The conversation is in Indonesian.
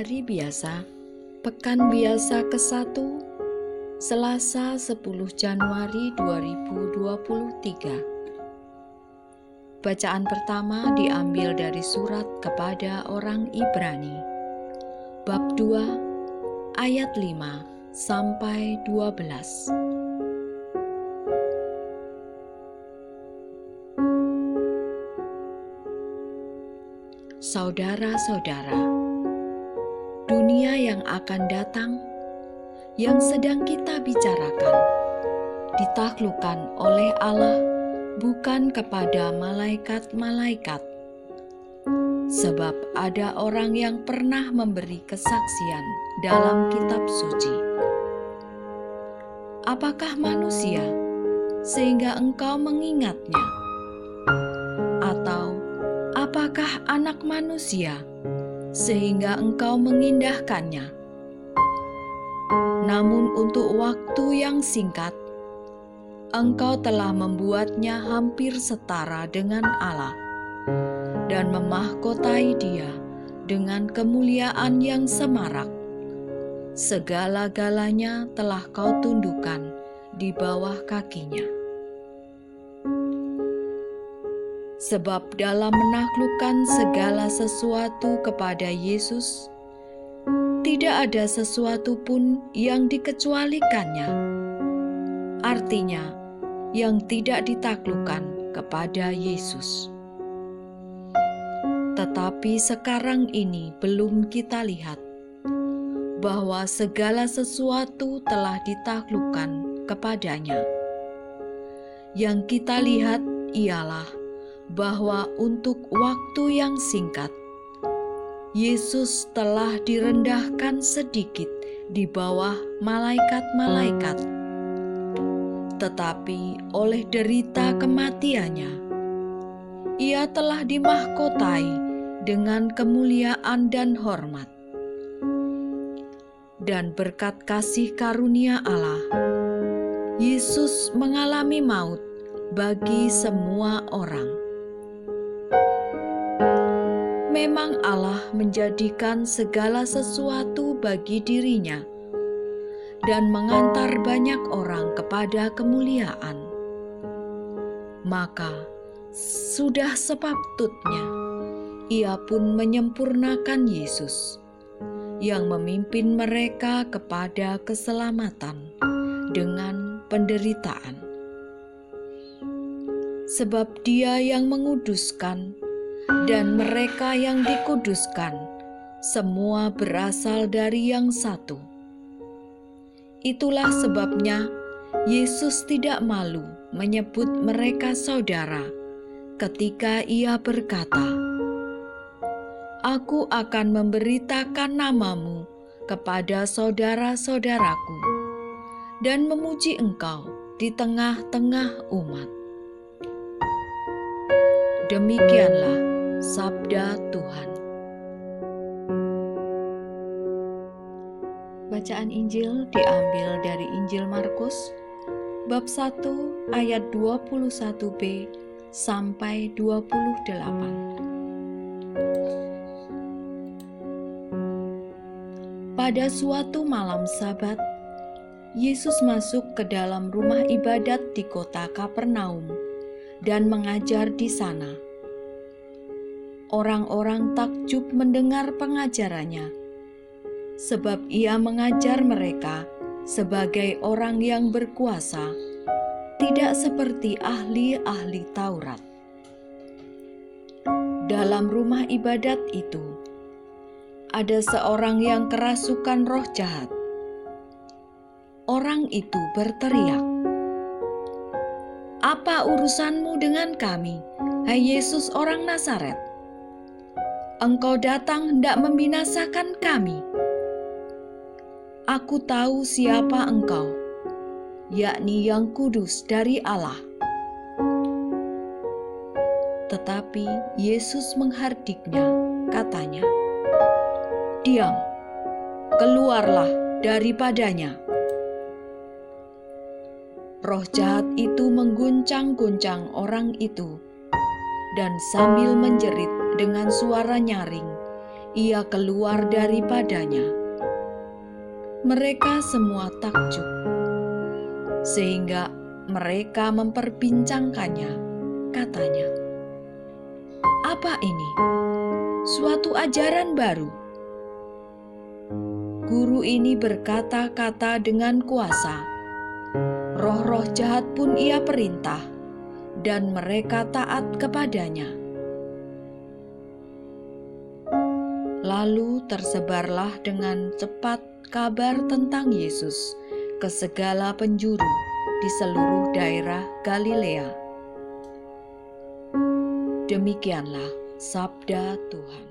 Hari biasa, Pekan biasa ke-1, Selasa 10 Januari 2023. Bacaan pertama diambil dari surat kepada orang Ibrani, bab 2, ayat 5 sampai 12. Saudara-saudara, dunia yang akan datang, yang sedang kita bicarakan, ditaklukkan oleh Allah bukan kepada malaikat-malaikat. Sebab ada orang yang pernah memberi kesaksian dalam kitab suci. Apakah manusia sehingga engkau mengingatnya? Atau apakah anak manusia sehingga engkau mengindahkannya. Namun, untuk waktu yang singkat, engkau telah membuatnya hampir setara dengan Allah dan memahkotai Dia dengan kemuliaan yang semarak. Segala-galanya telah kau tundukkan di bawah kakinya. Sebab dalam menaklukkan segala sesuatu kepada Yesus, tidak ada sesuatu pun yang dikecualikannya. Artinya, yang tidak ditaklukkan kepada Yesus. Tetapi sekarang ini belum kita lihat bahwa segala sesuatu telah ditaklukkan kepadanya. Yang kita lihat ialah bahwa untuk waktu yang singkat, Yesus telah direndahkan sedikit di bawah malaikat-malaikat, tetapi oleh derita kematiannya, ia telah dimahkotai dengan kemuliaan dan hormat. Dan berkat kasih karunia Allah, Yesus mengalami maut bagi semua orang memang Allah menjadikan segala sesuatu bagi dirinya dan mengantar banyak orang kepada kemuliaan. Maka sudah sepatutnya ia pun menyempurnakan Yesus yang memimpin mereka kepada keselamatan dengan penderitaan. Sebab dia yang menguduskan dan mereka yang dikuduskan, semua berasal dari yang satu. Itulah sebabnya Yesus tidak malu menyebut mereka saudara ketika ia berkata, Aku akan memberitakan namamu kepada saudara-saudaraku dan memuji engkau di tengah-tengah umat. Demikianlah Sabda Tuhan. Bacaan Injil diambil dari Injil Markus bab 1 ayat 21b sampai 28. Pada suatu malam Sabat, Yesus masuk ke dalam rumah ibadat di kota Kapernaum dan mengajar di sana orang-orang takjub mendengar pengajarannya, sebab ia mengajar mereka sebagai orang yang berkuasa, tidak seperti ahli-ahli Taurat. Dalam rumah ibadat itu, ada seorang yang kerasukan roh jahat. Orang itu berteriak, "Apa urusanmu dengan kami, hai Yesus, orang Nazaret?" Engkau datang hendak membinasakan kami. Aku tahu siapa engkau, yakni yang kudus dari Allah. Tetapi Yesus menghardiknya, katanya, Diam, keluarlah daripadanya. Roh jahat itu mengguncang-guncang orang itu, dan sambil menjerit dengan suara nyaring, ia keluar daripadanya. Mereka semua takjub, sehingga mereka memperbincangkannya. Katanya, "Apa ini? Suatu ajaran baru." Guru ini berkata-kata dengan kuasa. Roh-roh jahat pun ia perintah, dan mereka taat kepadanya. Lalu tersebarlah dengan cepat kabar tentang Yesus ke segala penjuru di seluruh daerah Galilea. Demikianlah sabda Tuhan.